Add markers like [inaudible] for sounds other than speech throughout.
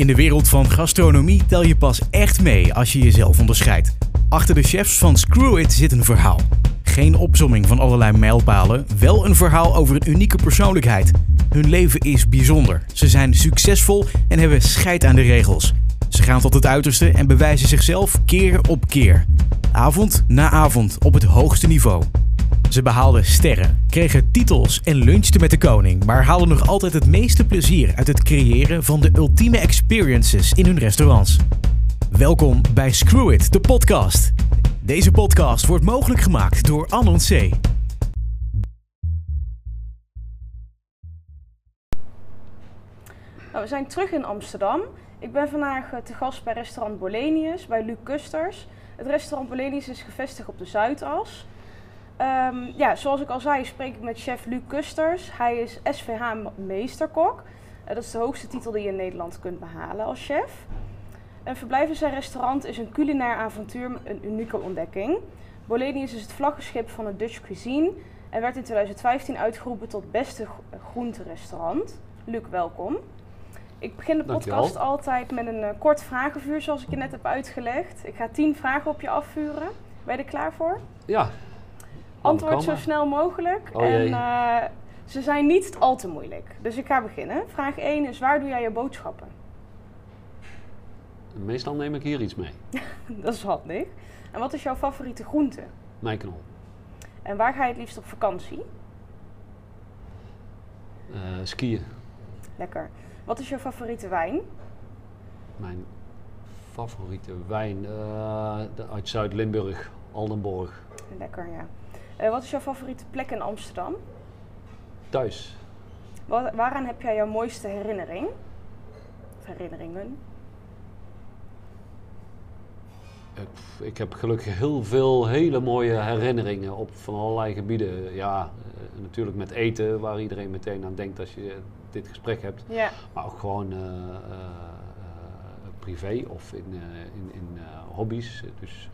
In de wereld van gastronomie tel je pas echt mee als je jezelf onderscheidt. Achter de chefs van Screw It zit een verhaal. Geen opzomming van allerlei mijlpalen, wel een verhaal over een unieke persoonlijkheid. Hun leven is bijzonder. Ze zijn succesvol en hebben scheid aan de regels. Ze gaan tot het uiterste en bewijzen zichzelf keer op keer. Avond na avond op het hoogste niveau. Ze behaalden sterren, kregen titels en lunchten met de koning, maar haalden nog altijd het meeste plezier uit het creëren van de ultieme experiences in hun restaurants. Welkom bij Screw It, de podcast. Deze podcast wordt mogelijk gemaakt door Anon C. Nou, we zijn terug in Amsterdam. Ik ben vandaag eh, te gast bij restaurant Bolenius, bij Luc Kusters. Het restaurant Bolenius is gevestigd op de Zuidas. Ehm, ja, zoals ik al zei, spreek ik met chef Luc Kusters. Hij is SVH Meesterkok. Eh, dat is de hoogste titel die je in Nederland kunt behalen als chef. Een verblijf in zijn restaurant is een culinair avontuur, een unieke ontdekking. Bolenius is het vlaggenschip van de Dutch cuisine en werd in 2015 uitgeroepen tot beste groenterestaurant. Luc, welkom. Ik begin de podcast altijd met een eh, kort vragenvuur, zoals ik je net heb uitgelegd. Ik ga tien vragen op je afvuren. Ben je er klaar voor? Ja. Antwoord zo snel mogelijk. Oh en eh, ze zijn niet al te moeilijk. Dus ik ga beginnen. Vraag 1 is: waar doe jij je boodschappen? Meestal neem ik hier iets mee. [laughs] Dat is handig. En wat is jouw favoriete groente? Mijkenol. En waar ga je het liefst op vakantie? Eh skiën. Lekker. Wat is jouw favoriete wijn? Mijn favoriete wijn eh, uit Zuid-Limburg, Aldenborg. Lekker, ja. Eh, wat is jouw favoriete plek in Amsterdam? Thuis. Wa- waaraan heb jij jouw mooiste herinnering? Of herinneringen? Ik, ik heb gelukkig heel veel hele mooie herinneringen op van allerlei gebieden. Ja, eh, natuurlijk met eten, waar iedereen meteen aan denkt als je dit gesprek hebt. Ja. Maar ook gewoon eh, eh, eh, privé of in, eh, in, in eh, hobby's. Dus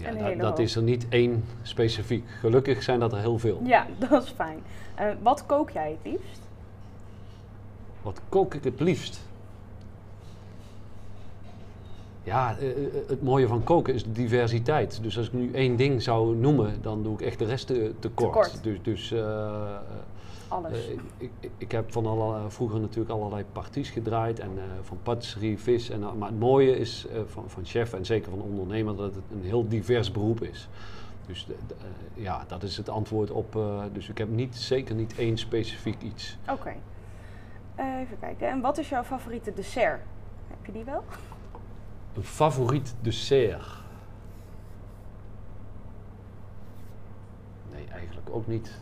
ja, dat, hoop. is er niet één specifiek. Gelukkig zijn dat er heel veel. Ja, [laughs] dat is fijn. Eh, wat kook jij het liefst? Wat kook ik het liefst? Ja, eh, eh, het mooie van koken is de diversiteit. Dus als ik nu één ding zou noemen, dan doe ik echt de rest te, te kort. kort. Dus, dus Alles. eh, ik, ik, ik heb van alle, vroeger natuurlijk allerlei parties gedraaid. En eh, van patisserie, vis. En, eh, maar het mooie is van, van chef en zeker van ondernemer dat het een heel divers beroep is. Dus de- de, ja, dat is het antwoord op. dus ik heb niet, zeker niet één specifiek iets. Oké. Even kijken. En wat is jouw favoriete dessert? Heb je die wel? Een favoriet dessert? Nee, eigenlijk ook niet.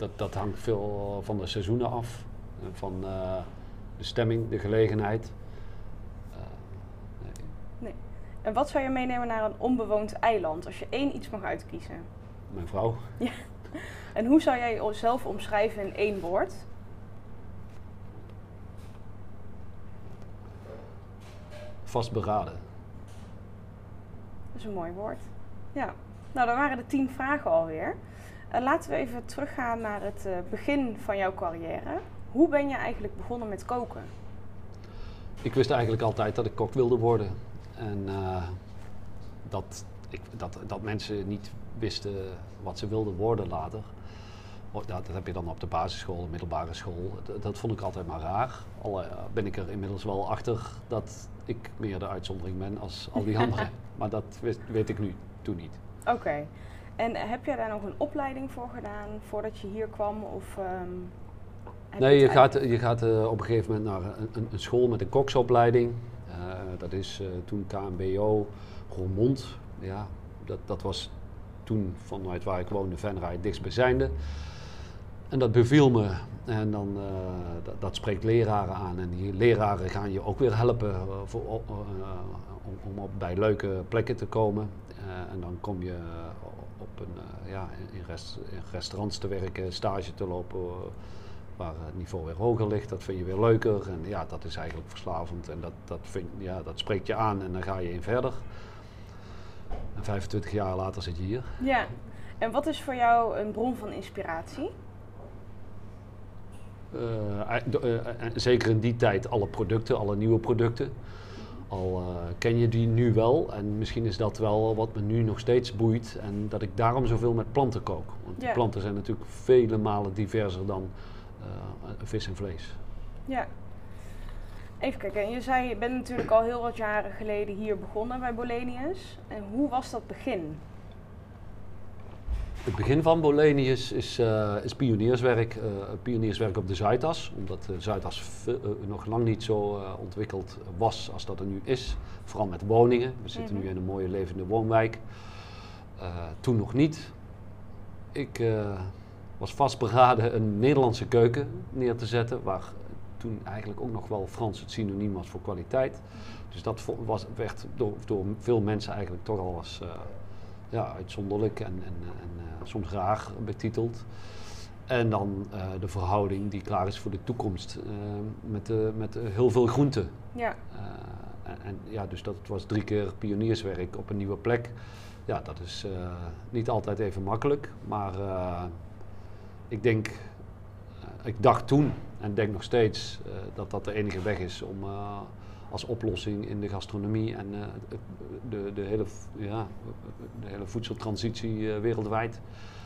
Dat, dat hangt veel van de seizoenen af. En van eh, de stemming, de gelegenheid. Eh, nee. Nee. En wat zou je meenemen naar een onbewoond eiland als je één iets mag uitkiezen? Mijn vrouw? En hoe zou jij jezelf omschrijven in één woord? Vastberaden. Dat is een mooi woord. Ja. Nou, dan waren de tien vragen alweer. Eh, laten we even teruggaan naar het eh, begin van jouw carrière. Hoe ben je eigenlijk begonnen met koken? Ik wist eigenlijk altijd dat ik kok wilde worden. En eh, dat, ik, dat, dat mensen niet wisten wat ze wilden worden later. Oh, Dat, dat heb je dan op de basisschool, de middelbare school. Dat, dat vond ik altijd maar raar. Al ben ik er inmiddels wel achter dat ik meer de uitzondering ben als al die [laughs] anderen. maar dat wist, weet ik nu toen niet. Oké. En heb jij daar nog een opleiding voor gedaan voordat je hier kwam? Of, ehm, Nee, je gaat, je gaat eh, op een gegeven moment naar een, een, school met een koksopleiding. Eh, dat is eh, toen KMBO Roermond. Ja, dat, dat was toen vanuit waar ik woonde, Venray, het dichtstbijzijnde. En dat beviel me. En dan, dat, dat spreekt leraren aan. En die leraren gaan je ook weer helpen voor, om, om op, bij leuke plekken te komen. En dan kom je op een, eh, ja, in, rest, in restaurants te werken, stage te lopen. eh, waar het niveau weer hoger ligt. Dat vind je weer leuker. En ja, dat is eigenlijk verslavend. En dat, dat, vind, ja, dat spreekt je aan en dan ga je in verder. En 25 jaar later zit je hier. Ja. En wat is voor jou een bron van inspiratie? Eh, zeker in die tijd alle producten, alle nieuwe producten. Al eh, ken je die nu wel en misschien is dat wel wat me nu nog steeds boeit en dat ik daarom zoveel met planten kook. Want Ja. planten zijn natuurlijk vele malen diverser dan eh, vis en vlees. Ja. Even kijken, en je zei, je bent natuurlijk al heel wat jaren geleden hier begonnen bij Bolenius. En hoe was dat begin? Het begin van Bolenius is, eh, is pionierswerk, eh, pionierswerk op de Zuidas, omdat de Zuidas eh, nog lang niet zo ontwikkeld was als dat er nu is. Vooral met woningen. We zitten Mhm. nu in een mooie levende woonwijk. Toen nog niet. Ik was vastberaden een Nederlandse keuken neer te zetten, waar toen eigenlijk ook nog wel Frans het synoniem was voor kwaliteit. Dus dat was, werd door, door veel mensen eigenlijk toch al als ja, uitzonderlijk en, en, en eh, soms raar betiteld. En dan eh, de verhouding die klaar is voor de toekomst eh, met, met heel veel groenten. Ja, en, en ja, dus dat was drie keer pionierswerk op een nieuwe plek. Ja, dat is niet altijd even makkelijk, maar ik denk, ik dacht toen en denk nog steeds dat dat de enige weg is om als oplossing in de gastronomie en eh, de, de, hele, ja, de hele voedseltransitie eh, wereldwijd,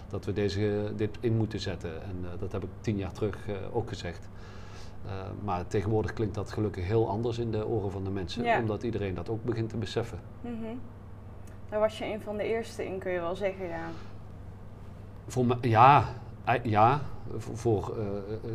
dat we deze, dit in moeten zetten. En eh, dat heb ik tien jaar terug ook gezegd. Maar tegenwoordig klinkt dat gelukkig heel anders in de oren van de mensen, Ja. omdat iedereen dat ook begint te beseffen. mhm. daar was je een van de eerste in, kun je wel zeggen, ja. Voor me, ja, ja, voor, eh,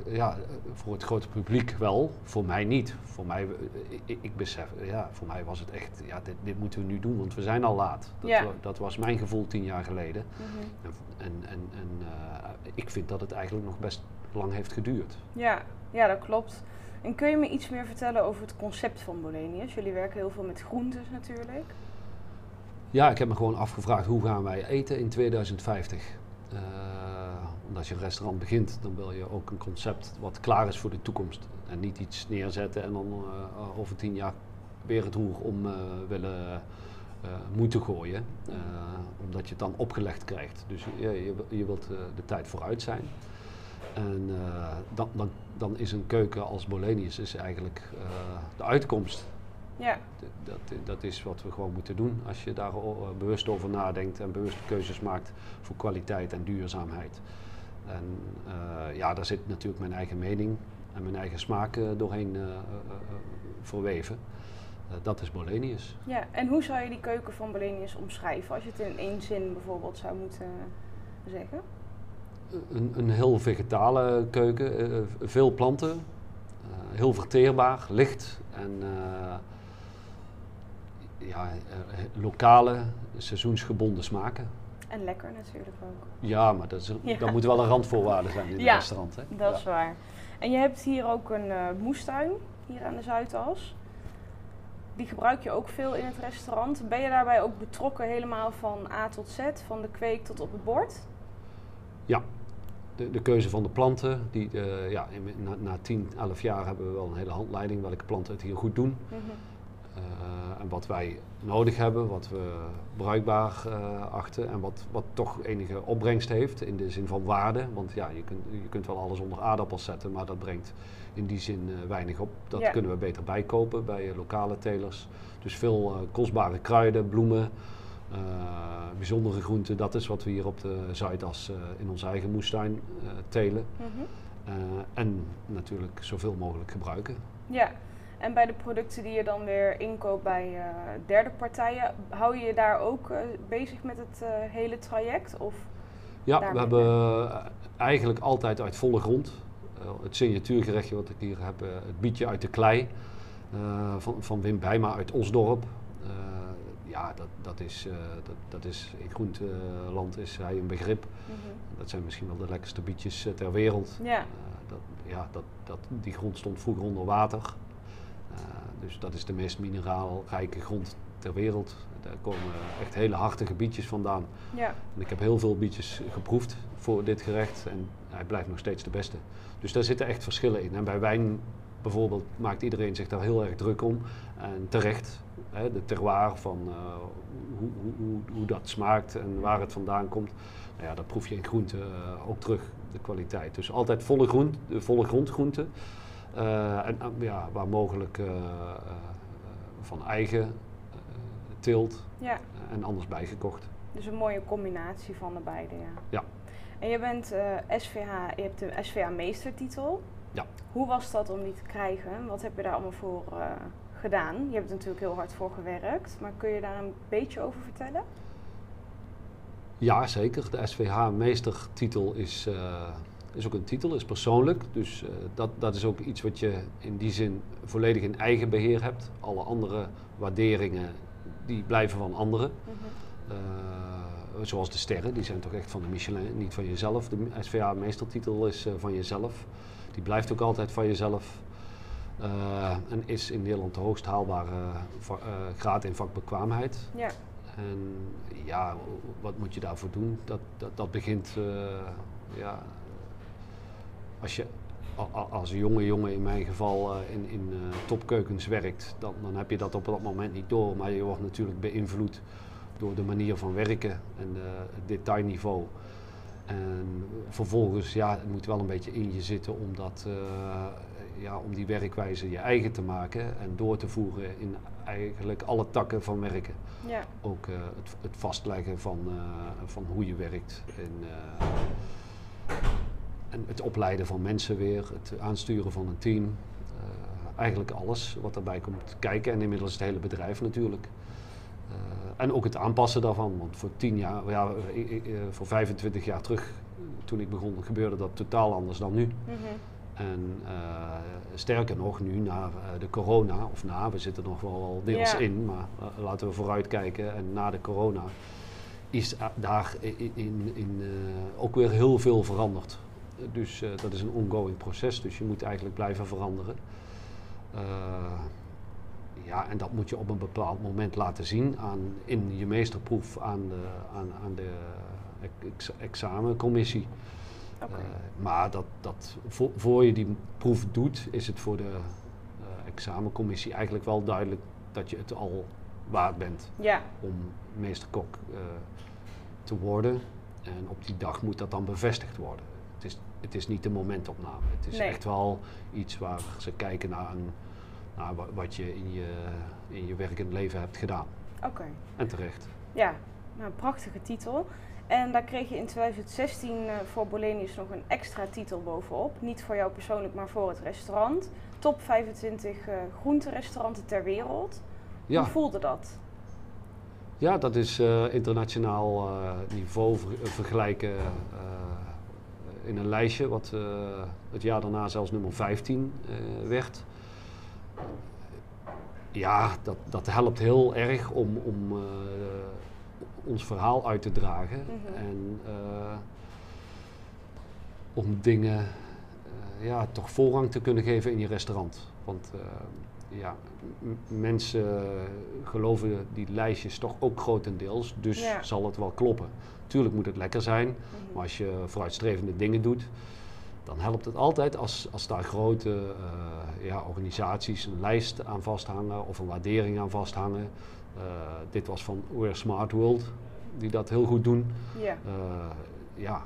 eh, ja, eh, voor het grote publiek wel, voor mij niet. Voor mij, eh, ik, ik besef, ja, voor mij was het echt, ja, dit, dit moeten we nu doen, want we zijn al laat. Dat, Ja. dat was mijn gevoel tien jaar geleden. Mhm. En, en, en, en eh, ik vind dat het eigenlijk nog best lang heeft geduurd. Ja, ja, dat klopt. En kun je me iets meer vertellen over het concept van Bolenius? Jullie werken heel veel met groentes natuurlijk. Ja, ik heb me gewoon afgevraagd hoe gaan wij eten in 2050. Eh, want als je een restaurant begint, dan wil je ook een concept wat klaar is voor de toekomst. En niet iets neerzetten en dan eh, over tien jaar weer het roer om eh, willen eh, moeten gooien. Eh, omdat je het dan opgelegd krijgt. Dus je, je, je wilt eh, de tijd vooruit zijn. En eh, dan, dan, dan is een keuken als Bolenius is eigenlijk eh, de uitkomst. Ja, Dat, dat is wat we gewoon moeten doen als je daar eh, bewust over nadenkt en bewuste keuzes maakt voor kwaliteit en duurzaamheid. En eh, ja, daar zit natuurlijk mijn eigen mening en mijn eigen smaak eh, doorheen eh, verweven. Dat is Bolenius. ja. En hoe zou je die keuken van Bolenius omschrijven? Als je het in één zin bijvoorbeeld zou moeten zeggen. Een, een heel vegetale keuken, veel planten, heel verteerbaar, licht en ja, lokale, seizoensgebonden smaken. En lekker natuurlijk ook. Ja, maar dat, is, Ja. dat moet wel een randvoorwaarde zijn in Ja, restaurant. Hè? Dat Ja. is waar. En je hebt hier ook een eh, moestuin, hier aan de Zuidas. Die gebruik je ook veel in het restaurant. Ben je daarbij ook betrokken helemaal van A tot Z, van de kweek tot op het bord? Ja, de, de keuze van de planten. Die, eh, ja, na, na 10, 11 jaar hebben we wel een hele handleiding welke planten het hier goed doen. Mhm. En wat wij nodig hebben, wat we bruikbaar eh, achten en wat, wat toch enige opbrengst heeft in de zin van waarde. Want ja, je kunt, je kunt wel alles onder aardappels zetten, maar dat brengt in die zin eh, weinig op. Dat Ja. kunnen we beter bijkopen bij eh, lokale telers. Dus veel eh, kostbare kruiden, bloemen, eh, bijzondere groenten. Dat is wat we hier op de Zuidas eh, in onze eigen moestuin eh, telen. Mhm. Eh, en natuurlijk zoveel mogelijk gebruiken. Ja, en bij de producten die je dan weer inkoopt bij eh, derde partijen, hou je je daar ook eh, bezig met het eh, hele traject? Of? Ja, we ben hebben eigenlijk altijd uit volle grond. Het signatuurgerechtje wat ik hier heb, het bietje uit de klei van, van Wim Bijma uit Osdorp. Ja, dat, dat, is, dat, dat is in groenteland is hij een begrip. Mhm. Dat zijn misschien wel de lekkerste bietjes ter wereld. Ja, dat, ja, dat, dat, die grond stond vroeger onder water. Eh, dus dat is de meest mineraalrijke grond ter wereld. Daar komen echt hele hartige bietjes vandaan. ja, En ik heb heel veel bietjes geproefd voor dit gerecht en hij blijft nog steeds de beste. Dus daar zitten echt verschillen in. En bij wijn bijvoorbeeld maakt iedereen zich daar heel erg druk om. En terecht, hè, de terroir van eh, hoe, hoe, hoe, dat smaakt en waar het vandaan komt. Nou ja, dat proef je in groente eh, ook terug, de kwaliteit. Dus altijd volle, groent, eh, volle grondgroenten. Eh, en eh, ja, waar mogelijk eh, van eigen teelt Ja, en anders bijgekocht. dus een mooie combinatie van de beide, ja. Ja. En je bent SVH, je hebt de SVH meestertitel. Ja. Hoe was dat om die te krijgen? Wat heb je daar allemaal voor gedaan? Je hebt er natuurlijk heel hard voor gewerkt, maar kun je daar een beetje over vertellen? Ja, zeker. De SVH-meestertitel is, is ook een titel, is persoonlijk. Dus eh, dat, dat is ook iets wat je in die zin volledig in eigen beheer hebt. Alle andere waarderingen, die blijven van anderen. Eh, zoals de sterren, die zijn toch echt van de Michelin, niet van jezelf. De SVH-meestertitel is eh, van jezelf. Die blijft ook altijd van jezelf. En is in Nederland de hoogst haalbare graad in vakbekwaamheid. Ja, En ja, wat moet je daarvoor doen? Dat, dat, dat begint, ja, als je als jonge jongen in mijn geval eh, in, in eh, topkeukens werkt, dan, dan heb je dat op dat moment niet door. Maar je wordt natuurlijk beïnvloed door de manier van werken en het detailniveau. En vervolgens, ja, het moet wel een beetje in je zitten om, dat, eh, ja, om die werkwijze je eigen te maken en door te voeren in eigenlijk alle takken van werken ja, ook het, het vastleggen van, van hoe je werkt. En, en het opleiden van mensen weer, het aansturen van een team. eh, eigenlijk alles wat daarbij komt kijken en inmiddels het hele bedrijf natuurlijk. Eh, en ook het aanpassen daarvan, want voor 10 jaar, ja, eh, voor 25 jaar terug, toen ik begon, gebeurde dat totaal anders dan nu. mhm, En sterker nog, nu na de corona, of na, we zitten nog wel deels in, maar laten we vooruitkijken. En na de corona is daar in, in, in, ook weer heel veel veranderd. Dus eh, dat is een ongoing proces, dus je moet eigenlijk blijven veranderen. Eh, ja, en dat moet je op een bepaald moment laten zien aan, in je meesterproef aan de, aan, aan de ex- examencommissie. Eh, maar dat, dat voor, voor je die proef doet, is het voor de examencommissie eigenlijk wel duidelijk dat je het al waard bent ja, om meesterkok te worden. En op die dag moet dat dan bevestigd worden. Het is, het is niet de momentopname. Het is Nee. echt wel iets waar ze kijken naar, een, naar wat je in je, in je werkend leven hebt gedaan. oké. En terecht. Ja, nou, een prachtige titel. En daar kreeg je in 2016 eh, voor Bolenius nog een extra titel bovenop. Niet voor jou persoonlijk, maar voor het restaurant. Top 25 eh groenterestauranten ter wereld. Ja. Hoe voelde dat? Ja, dat is eh, internationaal niveau ver- vergelijken in een lijstje, wat eh, het jaar daarna zelfs nummer 15 eh, werd. Ja, dat, dat helpt heel erg om, om eh, ons verhaal uit te dragen Mhm. en om dingen ja, toch voorrang te kunnen geven in je restaurant. Want ja, mensen geloven die lijstjes toch ook grotendeels, dus Ja. zal het wel kloppen. Tuurlijk moet het lekker zijn, Mhm. maar als je vooruitstrevende dingen doet, dan helpt het altijd als, als daar grote eh, ja, organisaties een lijst aan vasthangen of een waardering aan vasthangen. Eh, dit was van We're Smart World, die dat heel goed doen. Ja, Eh, ja,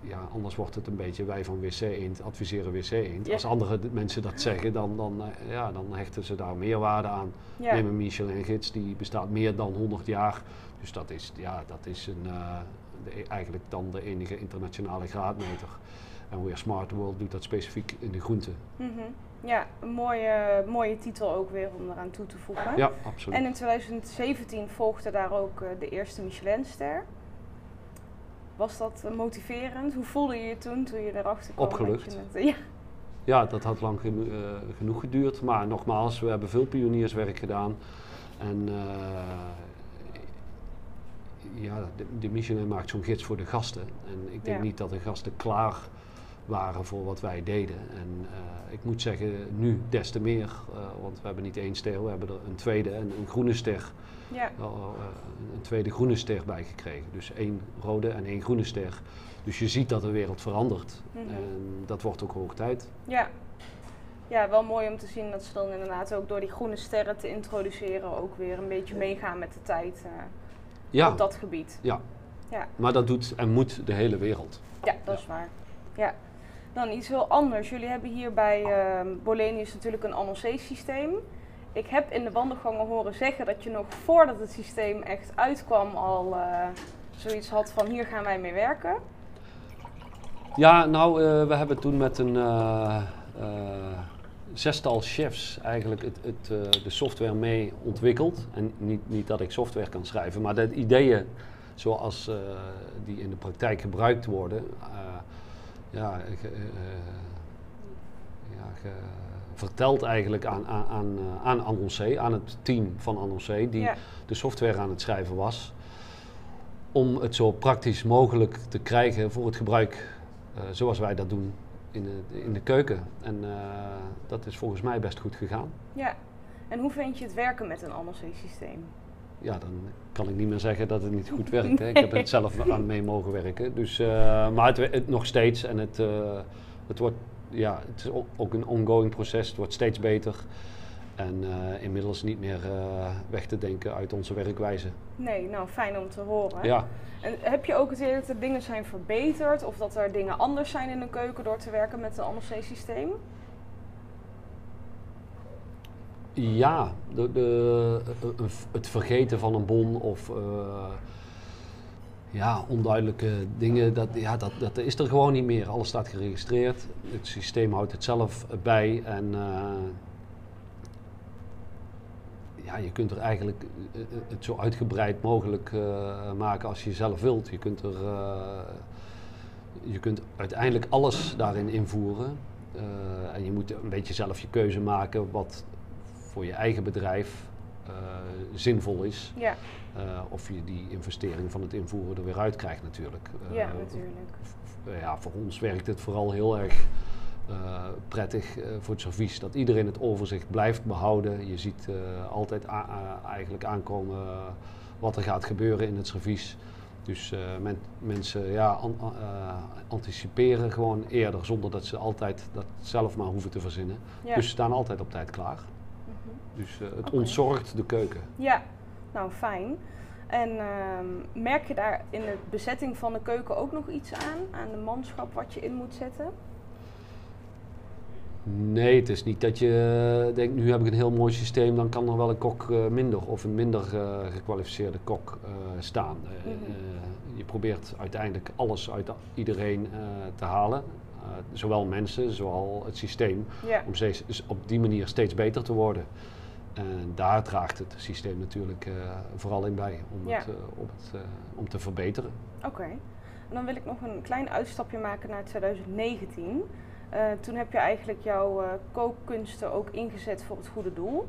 ja, anders wordt het een beetje wij van WC Eend adviseren WC Eend. Ja. Als andere mensen dat zeggen, dan, dan, eh, ja, dan hechten ze daar meerwaarde aan. ja, Neem een Michelin-gids, die bestaat meer dan 100 jaar. Dus dat is, ja, dat is een, eh, de, eigenlijk dan de enige internationale graadmeter. En We're Smart World doet dat specifiek in de groenten. mhm. ja een mooie, mooie titel ook weer om eraan toe te voegen. Ja, absoluut. En in 2017 volgde daar ook eh, de eerste Michelinster. Was dat eh, motiverend? Hoe voelde je je toen, toen je erachter kwam? Opgelucht. het- [laughs] ja, Ja, dat had lang eh, genoeg geduurd. Maar nogmaals, we hebben veel pionierswerk gedaan. En eh, ja, de, de Michelin maakt zo'n gids voor de gasten. En ik denk Ja. niet dat de gasten klaar waren voor wat wij deden. En eh, ik moet zeggen, nu des te meer. eh, want we hebben niet één ster, we hebben er een tweede en een groene ster. ja, eh, eh, een tweede groene ster bij gekregen. Dus één rode en één groene ster. Dus je ziet dat de wereld verandert. Mhm. En dat wordt ook hoog tijd. ja. ja, wel mooi om te zien dat ze dan inderdaad ook door die groene sterren te introduceren ook weer een beetje meegaan met de tijd Ja, op dat gebied. ja. Ja. maar dat doet en moet de hele wereld. Ja, dat is waar. Ja. Dan iets heel anders. Jullie hebben hier bij ehm Bolenius natuurlijk een annoncé-systeem. Ik heb in de wandelgangen horen zeggen dat je nog voordat het systeem echt uitkwam al eh, zoiets had van hier gaan wij mee werken. Ja, nou, eh, we hebben toen met een eh, zestal chefs eigenlijk het, het, de software mee ontwikkeld. En niet, niet dat ik software kan schrijven, maar de ideeën zoals die in de praktijk gebruikt worden, ja, ge- eh, ja ge- verteld eigenlijk aan, aan, aan, eh, aan Annoncé, aan het team van Annoncé, die Ja. de software aan het schrijven was. Om het zo praktisch mogelijk te krijgen voor het gebruik eh, zoals wij dat doen in de, in de keuken. En eh, dat is volgens mij best goed gegaan. ja. En hoe vind je het werken met een annoncé-systeem? Ja, dan kan ik niet meer zeggen dat het niet goed werkt. Hè. Ik heb er zelf aan mee mogen werken. Dus, eh, maar het, het nog steeds en het, eh, het wordt ja, het is ook een ongoing proces. Het wordt steeds beter. En eh, inmiddels niet meer weg te denken uit onze werkwijze. Nee, nou fijn om te horen. Ja, En heb je ook het idee dat er dingen zijn verbeterd of dat er dingen anders zijn in de keuken door te werken met een annoncé-systeem? Ja, de, eh, eh, het vergeten van een bon of eh, ja, onduidelijke dingen, dat, ja, dat, dat is er gewoon niet meer. Alles staat geregistreerd, het systeem houdt het zelf bij en ja, je kunt er eigenlijk het zo uitgebreid mogelijk maken als je zelf wilt. Je kunt, er, je kunt uiteindelijk alles daarin invoeren. En je moet een beetje zelf je keuze maken wat voor je eigen bedrijf eh, zinvol is. Ja, Eh, of je die investering van het invoeren er weer uit krijgt natuurlijk. Eh, ja natuurlijk. ja, voor ons werkt het vooral heel erg prettig voor het servies. Dat iedereen het overzicht blijft behouden. Je ziet altijd eigenlijk aankomen wat er gaat gebeuren in het servies. Dus men- mensen ja, an- anticiperen gewoon eerder zonder dat ze altijd dat zelf maar hoeven te verzinnen. Ja. Dus ze staan altijd op tijd klaar. Dus eh, het ontzorgt de keuken. ja, nou fijn. En ehm, merk je daar in de bezetting van de keuken ook nog iets aan? Aan de manschap wat je in moet zetten? Nee, het is niet dat je eh, denkt, nu heb ik een heel mooi systeem, dan kan er wel een kok eh, minder of een minder gekwalificeerde kok staan. Mhm. je probeert uiteindelijk alles uit iedereen te halen. Eh, zowel mensen, zowel het systeem, Ja, om steeds, op die manier steeds beter te worden. En daar draagt het systeem natuurlijk eh, vooral in bij, om, Ja. het, eh, op het, om te verbeteren. oké. En dan wil ik nog een klein uitstapje maken naar 2019. Eh, toen heb je eigenlijk jouw kookkunsten ook ingezet voor het goede doel.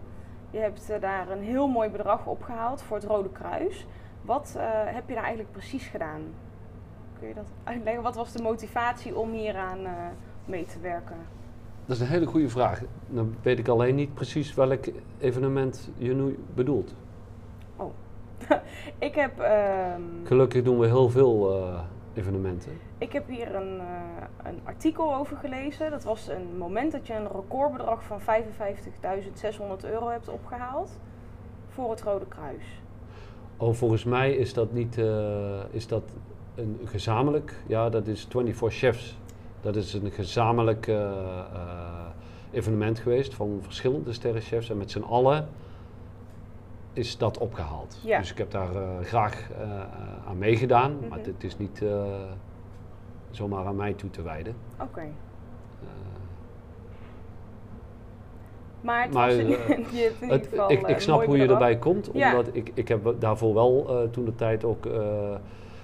Je hebt daar een heel mooi bedrag opgehaald voor het Rode Kruis. Wat heb je daar eigenlijk precies gedaan? Kun je dat uitleggen? Wat was de motivatie om hieraan eh mee te werken? Dat is een hele goede vraag. Dan weet ik alleen niet precies welk evenement je nu bedoelt. [laughs] Ik heb, ehm, Gelukkig doen we heel veel eh, evenementen. ik heb hier een, eh, een artikel over gelezen. Dat was een moment dat je een recordbedrag van 55.600 euro hebt opgehaald voor het Rode Kruis. Oh, volgens mij is dat niet is dat een gezamenlijk, ja, dat is 24 Chefs. Dat is een gezamenlijk eh, eh, evenement geweest van verschillende sterrenchefs. En met z'n allen is dat opgehaald. Ja. Dus ik heb daar eh, graag aan meegedaan. Maar Mhm. dit is niet zomaar aan mij toe te wijden. Oké. Maar het Maar, was in, je hebt [laughs] in ieder Het- geval ik, ik snap hoe je erbij komt, Ja. omdat ik, ik heb daarvoor wel toen de tijd ook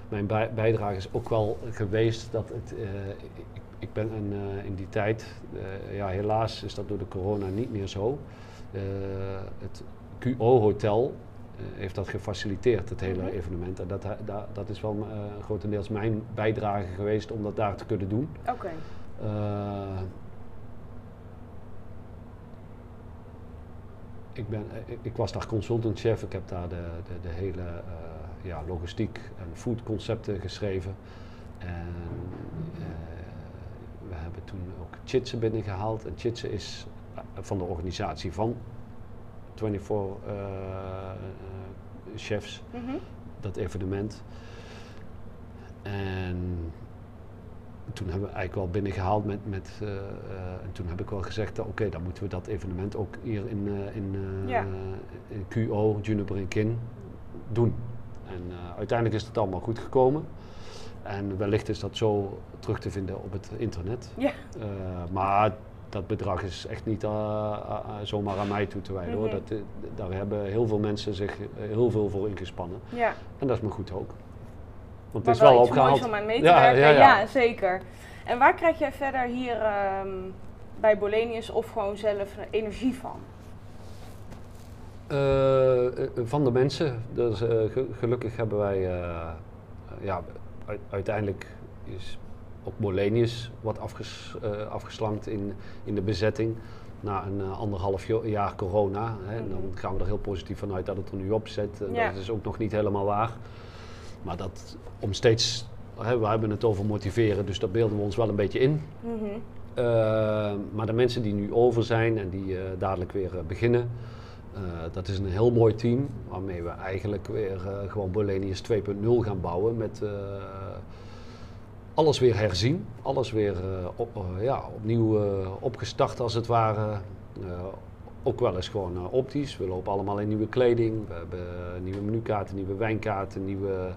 mijn bij, bijdrage is ook wel geweest dat het, eh, ik, ik ben een, eh, in die tijd, eh, ja helaas is dat door de corona niet meer zo. Het QO Hotel eh, heeft dat gefaciliteerd, het hele Mhm. evenement. En dat, dat is wel grotendeels mijn bijdrage geweest om dat daar te kunnen doen. Oké. Ik, ben, ik, ik was daar consultant chef. Ik heb daar de, de, de hele ja, logistiek en foodconcepten geschreven. En eh, we hebben toen ook Chitsen binnengehaald. En Chitsen is van de organisatie van 24 eh, eh, chefs, Mhm. dat evenement. En toen hebben we eigenlijk wel binnengehaald met, met eh, eh, en toen heb ik wel gezegd, eh, oké, dan moeten we dat evenement ook hier in, eh, in, eh, Ja. in QO, Juniper en Kin, doen. En eh, uiteindelijk is het allemaal goed gekomen. En wellicht is dat zo terug te vinden op het internet. Ja. Eh, maar dat bedrag is echt niet eh, zomaar aan mij toe te wijden hoor. Mhm. Dat, daar hebben heel veel mensen zich heel veel voor ingespannen. Ja, En dat is me goed ook. Want maar het is wel opgehaald. om aan mee te Ja, werken. ja, Ja, ja. zeker. En waar krijg jij verder hier ehm, bij Bolenius of gewoon zelf energie van? Eh, eh, van de mensen. Dus, eh, ge- gelukkig hebben wij, ja, uiteindelijk is ook Molenius wat afges, afgeslankt in, in de bezetting. Na een anderhalf jaar corona. Hè, En Dan Mhm. gaan we er heel positief vanuit dat het er nu op zit. Ja. Dat is ook nog niet helemaal waar. Maar dat om steeds, hè, we hebben het over motiveren, dus dat beelden we ons wel een beetje in. Mhm. Uh, maar de mensen die nu over zijn en die dadelijk weer beginnen, eh, dat is een heel mooi team waarmee we eigenlijk weer eh, gewoon Bolenius 2.0 gaan bouwen met eh, alles weer herzien, alles weer op, ja, opnieuw opgestart als het ware. Ook wel eens gewoon optisch. We lopen allemaal in nieuwe kleding. We hebben nieuwe menukaarten, nieuwe wijnkaarten, nieuwe.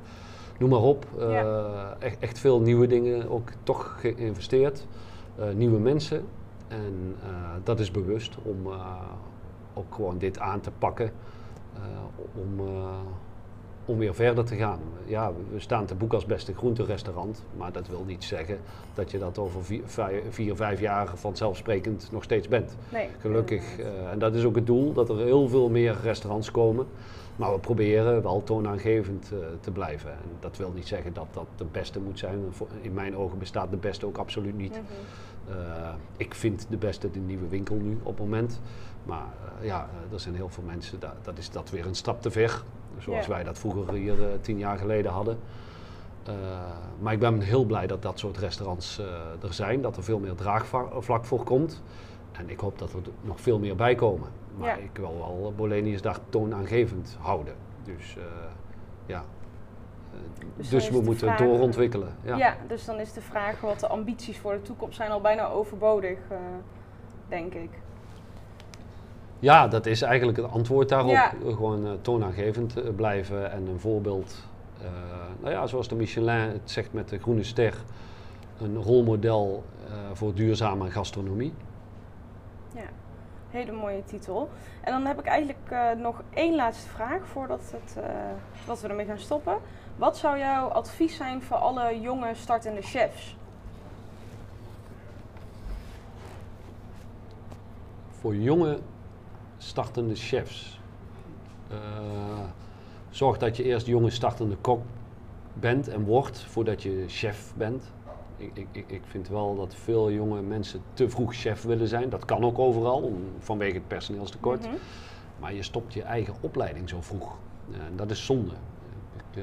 Noem maar op. Ja. echt, echt veel nieuwe dingen ook toch geïnvesteerd. Nieuwe mensen. En dat is bewust om ook gewoon dit aan te pakken. eh, om, eh, om weer verder te gaan. Ja, we staan te boek als beste groenterestaurant. Maar dat wil niet zeggen dat je dat over vier, vijf, vier vijf jaar vanzelfsprekend nog steeds bent. Nee. Gelukkig. eh, en dat is ook het doel, dat er heel veel meer restaurants komen. Maar we proberen wel toonaangevend te blijven. En dat wil niet zeggen dat dat de beste moet zijn. In mijn ogen bestaat de beste ook absoluut niet. Mhm. Eh, ik vind de beste de nieuwe winkel nu op het moment. Maar eh, ja, eh, er zijn heel veel mensen, da- dat is dat weer een stap te ver. Zoals Ja. wij dat vroeger hier tien jaar geleden hadden. Maar ik ben heel blij dat dat soort restaurants er zijn. Dat er veel meer draagvlak voor komt. En ik hoop dat er nog veel meer bij komen. Maar Ja. ik wil wel Bolenius daar toonaangevend houden. Dus ja. Dus dus we moeten vraag- doorontwikkelen. Ja. Ja. dus dan is de vraag wat de ambities voor de toekomst zijn al bijna overbodig, eh, denk ik. Ja, dat is eigenlijk het antwoord daarop. Ja. Gewoon eh, toonaangevend eh, blijven en een voorbeeld. nou ja, zoals de Michelin het zegt met de groene ster. Een rolmodel voor duurzame gastronomie. Ja, hele mooie titel. En dan heb ik eigenlijk nog één laatste vraag voordat het, dat we ermee gaan stoppen. Wat zou jouw advies zijn voor alle jonge startende chefs? Voor jonge startende chefs. Eh, zorg dat je eerst jonge startende kok bent en wordt voordat je chef bent. Ik, ik, ik- vind wel dat veel jonge mensen te vroeg chef willen zijn. Dat kan ook overal om- vanwege het personeelstekort. Mhm. Maar je stopt je eigen opleiding zo vroeg. En dat is zonde. Eh,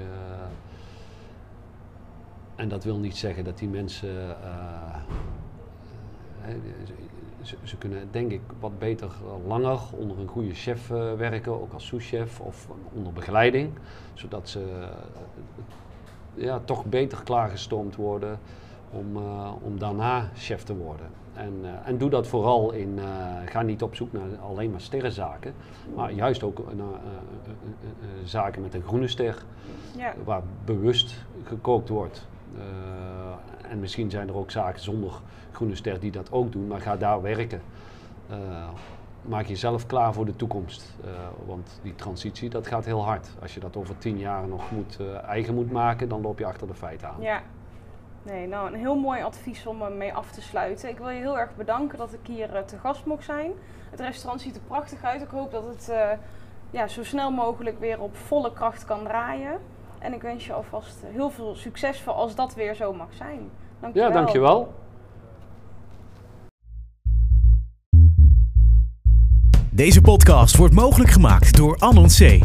en dat wil niet zeggen dat die mensen. eh, eh, ze, ze kunnen denk ik wat beter langer onder een goede chef werken, ook als souschef of onder begeleiding. Zodat ze ja, toch beter klaargestoomd worden om, om daarna chef te worden. En, eh, en doe dat vooral in, eh, ga niet op zoek naar alleen maar sterrenzaken, maar juist ook naar eh, zaken met een groene ster, Ja, waar bewust gekookt wordt. En misschien zijn er ook zaken zonder groene ster die dat ook doen, maar ga daar werken. Maak jezelf klaar voor de toekomst. Want die transitie, dat gaat heel hard. Als je dat over tien jaar nog moet, eigen moet maken, dan loop je achter de feiten aan. ja. Nee, nou een heel mooi advies om ermee af te sluiten. Ik wil je heel erg bedanken dat ik hier eh, te gast mocht zijn. Het restaurant ziet er prachtig uit. Ik hoop dat het eh, ja, zo snel mogelijk weer op volle kracht kan draaien. En ik wens je alvast heel veel succes voor als dat weer zo mag zijn. Dankjewel. Ja, dankjewel. Deze podcast wordt mogelijk gemaakt door Anon C.